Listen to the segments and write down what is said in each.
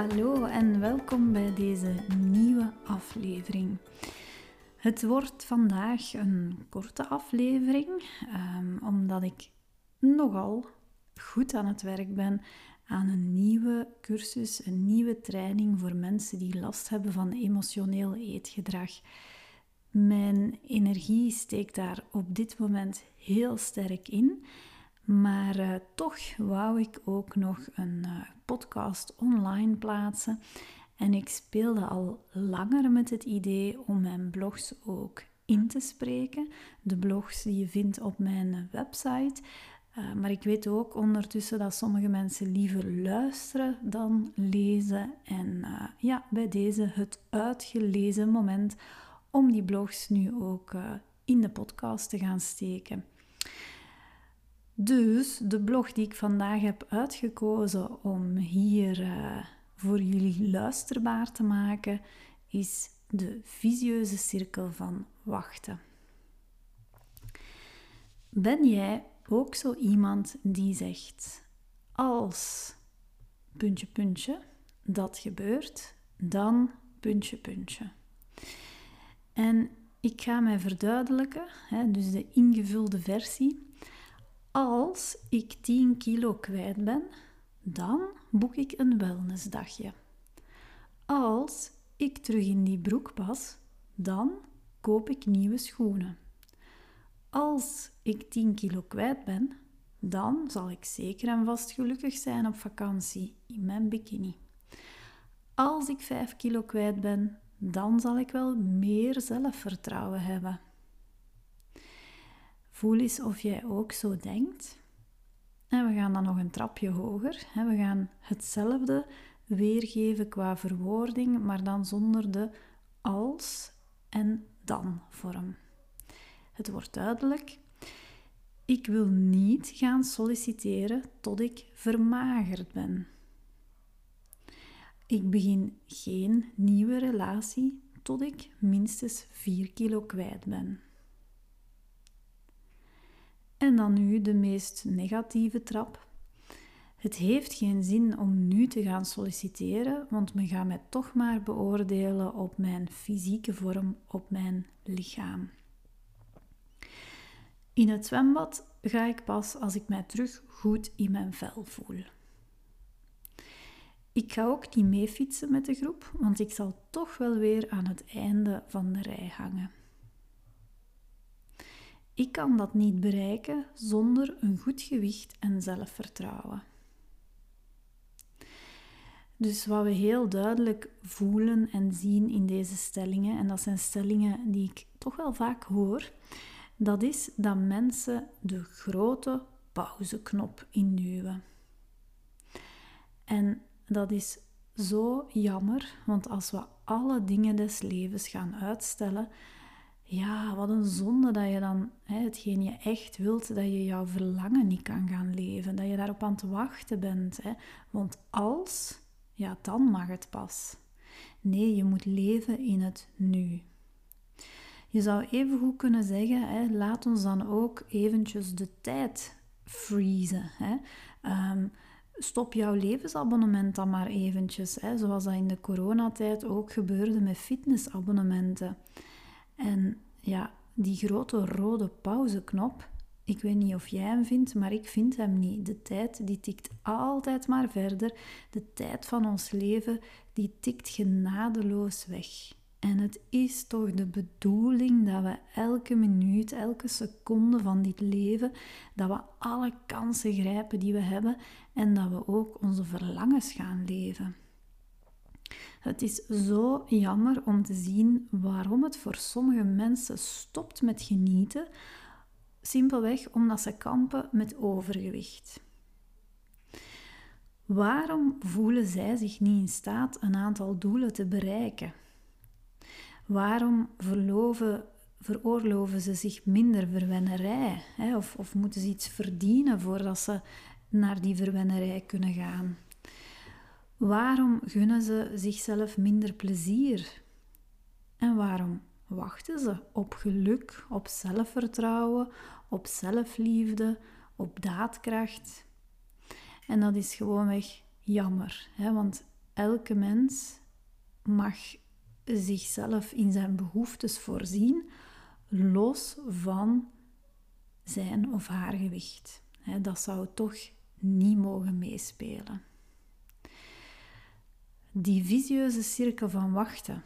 Hallo en welkom bij deze nieuwe aflevering. Het wordt vandaag een korte aflevering, um, omdat ik nogal goed aan het werk ben aan een nieuwe cursus, een nieuwe training voor mensen die last hebben van emotioneel eetgedrag. Mijn energie steekt daar op dit moment heel sterk in. Maar uh, toch wou ik ook nog een uh, podcast online plaatsen. En ik speelde al langer met het idee om mijn blogs ook in te spreken. De blogs die je vindt op mijn website. Uh, maar ik weet ook ondertussen dat sommige mensen liever luisteren dan lezen. En ja, bij deze het uitgelezen moment om die blogs nu ook in de podcast te gaan steken. Dus de blog die ik vandaag heb uitgekozen om hier uh, voor jullie luisterbaar te maken, is de visieuze cirkel van wachten. Ben jij ook zo iemand die zegt: als puntje puntje dat gebeurt, dan puntje puntje. En ik ga mij verduidelijken, hè, dus de ingevulde versie. Als ik 10 kilo kwijt ben, dan boek ik een wellnessdagje. Als ik terug in die broek pas, dan koop ik nieuwe schoenen. Als ik 10 kilo kwijt ben, dan zal ik zeker en vast gelukkig zijn op vakantie in mijn bikini. Als ik 5 kilo kwijt ben, dan zal ik wel meer zelfvertrouwen hebben. Voel eens of jij ook zo denkt. En we gaan dan nog een trapje hoger. We gaan hetzelfde weergeven qua verwoording, maar dan zonder de als en dan vorm. Het wordt duidelijk. Ik wil niet gaan solliciteren tot ik vermagerd ben. Ik begin geen nieuwe relatie tot ik minstens 4 kilo kwijt ben. En dan nu de meest negatieve trap. Het heeft geen zin om nu te gaan solliciteren, want men gaat mij toch maar beoordelen op mijn fysieke vorm, op mijn lichaam. In het zwembad ga ik pas als ik mij terug goed in mijn vel voel. Ik ga ook niet mee fietsen met de groep, want ik zal toch wel weer aan het einde van de rij hangen. Ik kan dat niet bereiken zonder een goed gewicht en zelfvertrouwen. Dus wat we heel duidelijk voelen en zien in deze stellingen, en dat zijn stellingen die ik toch wel vaak hoor, dat is dat mensen de grote pauzeknop induwen. En dat is zo jammer, want als we alle dingen des levens gaan uitstellen, ja, wat een zonde dat je dan hè, hetgeen je echt wilt, dat je jouw verlangen niet kan gaan leven. Dat je daarop aan het wachten bent. Hè. Want als, ja, dan mag het pas. Nee, je moet leven in het nu. Je zou even goed kunnen zeggen, hè, laat ons dan ook eventjes de tijd freezen. Hè. Ehm, stop jouw levensabonnement dan maar eventjes, hè, zoals dat in de coronatijd ook gebeurde met fitnessabonnementen. En ja, die grote rode pauzeknop, ik weet niet of jij hem vindt, maar ik vind hem niet. De tijd die tikt altijd maar verder. De tijd van ons leven die tikt genadeloos weg. En het is toch de bedoeling dat we elke minuut, elke seconde van dit leven, dat we alle kansen grijpen die we hebben en dat we ook onze verlangens gaan leven. Het is zo jammer om te zien waarom het voor sommige mensen stopt met genieten, simpelweg omdat ze kampen met overgewicht. Waarom voelen zij zich niet in staat een aantal doelen te bereiken? Waarom verloven, veroorloven ze zich minder verwennerij? Hè? Of, of moeten ze iets verdienen voordat ze naar die verwennerij kunnen gaan? Waarom gunnen ze zichzelf minder plezier? En waarom wachten ze op geluk, op zelfvertrouwen, op zelfliefde, op daadkracht? En dat is gewoonweg jammer, hè? want elke mens mag zichzelf in zijn behoeftes voorzien, los van zijn of haar gewicht. Dat zou toch niet mogen meespelen. Die visieuze cirkel van wachten,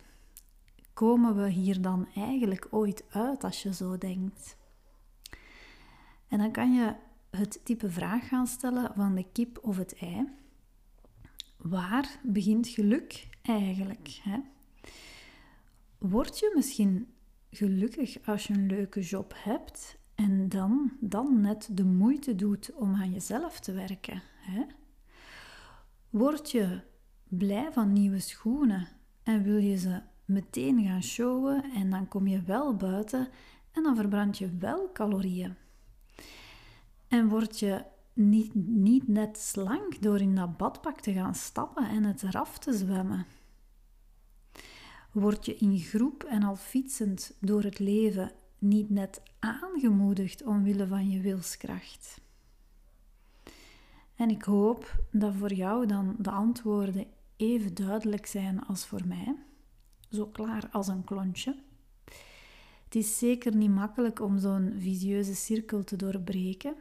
komen we hier dan eigenlijk ooit uit als je zo denkt? En dan kan je het type vraag gaan stellen van de kip of het ei. Waar begint geluk eigenlijk? Hè? Word je misschien gelukkig als je een leuke job hebt en dan, dan net de moeite doet om aan jezelf te werken? Hè? Word je blij van nieuwe schoenen en wil je ze meteen gaan showen en dan kom je wel buiten en dan verbrand je wel calorieën? En word je niet, niet net slank door in dat badpak te gaan stappen en het eraf te zwemmen? Word je in groep en al fietsend door het leven niet net aangemoedigd omwille van je wilskracht? En ik hoop dat voor jou dan de antwoorden even duidelijk zijn als voor mij, zo klaar als een klontje. Het is zeker niet makkelijk om zo'n visieuze cirkel te doorbreken.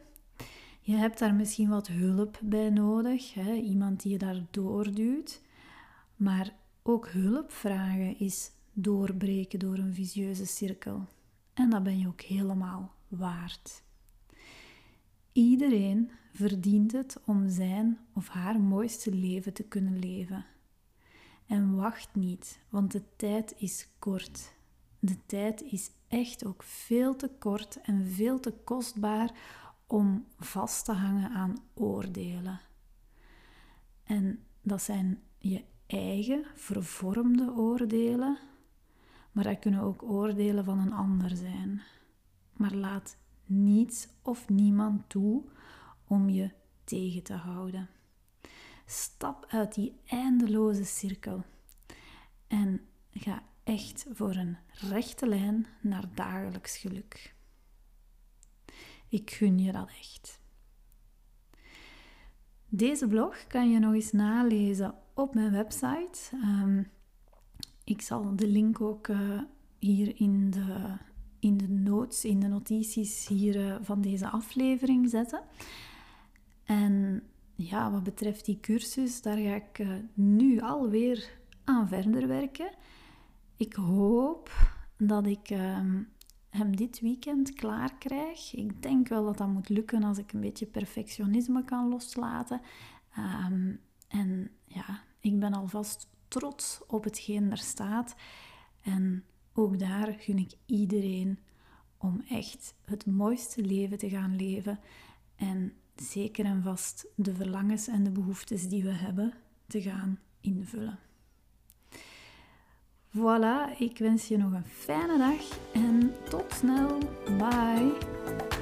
Je hebt daar misschien wat hulp bij nodig, hè? iemand die je daar doorduwt. Maar ook hulp vragen is doorbreken door een visieuze cirkel. En dat ben je ook helemaal waard. Iedereen verdient het om zijn of haar mooiste leven te kunnen leven. En wacht niet, want de tijd is kort. De tijd is echt ook veel te kort en veel te kostbaar om vast te hangen aan oordelen. En dat zijn je eigen vervormde oordelen, maar dat kunnen ook oordelen van een ander zijn. Maar laat niets of niemand toe om je tegen te houden. Stap uit die eindeloze cirkel en ga echt voor een rechte lijn naar dagelijks geluk. Ik gun je dat echt. Deze blog kan je nog eens nalezen op mijn website. Ehm, ik zal de link ook uh, hier in de, in de in de notities hier uh, van deze aflevering zetten. En ja, wat betreft die cursus, daar ga ik uh, nu alweer aan verder werken. Ik hoop dat ik ehm, hem dit weekend klaar krijg. Ik denk wel dat dat moet lukken als ik een beetje perfectionisme kan loslaten. Um, en ja, ik ben alvast trots op hetgeen er staat. En ook daar gun ik iedereen om echt het mooiste leven te gaan leven. En zeker en vast de verlangens en de behoeftes die we hebben te gaan invullen. Voilà, ik wens je nog een fijne dag en tot snel. Bye.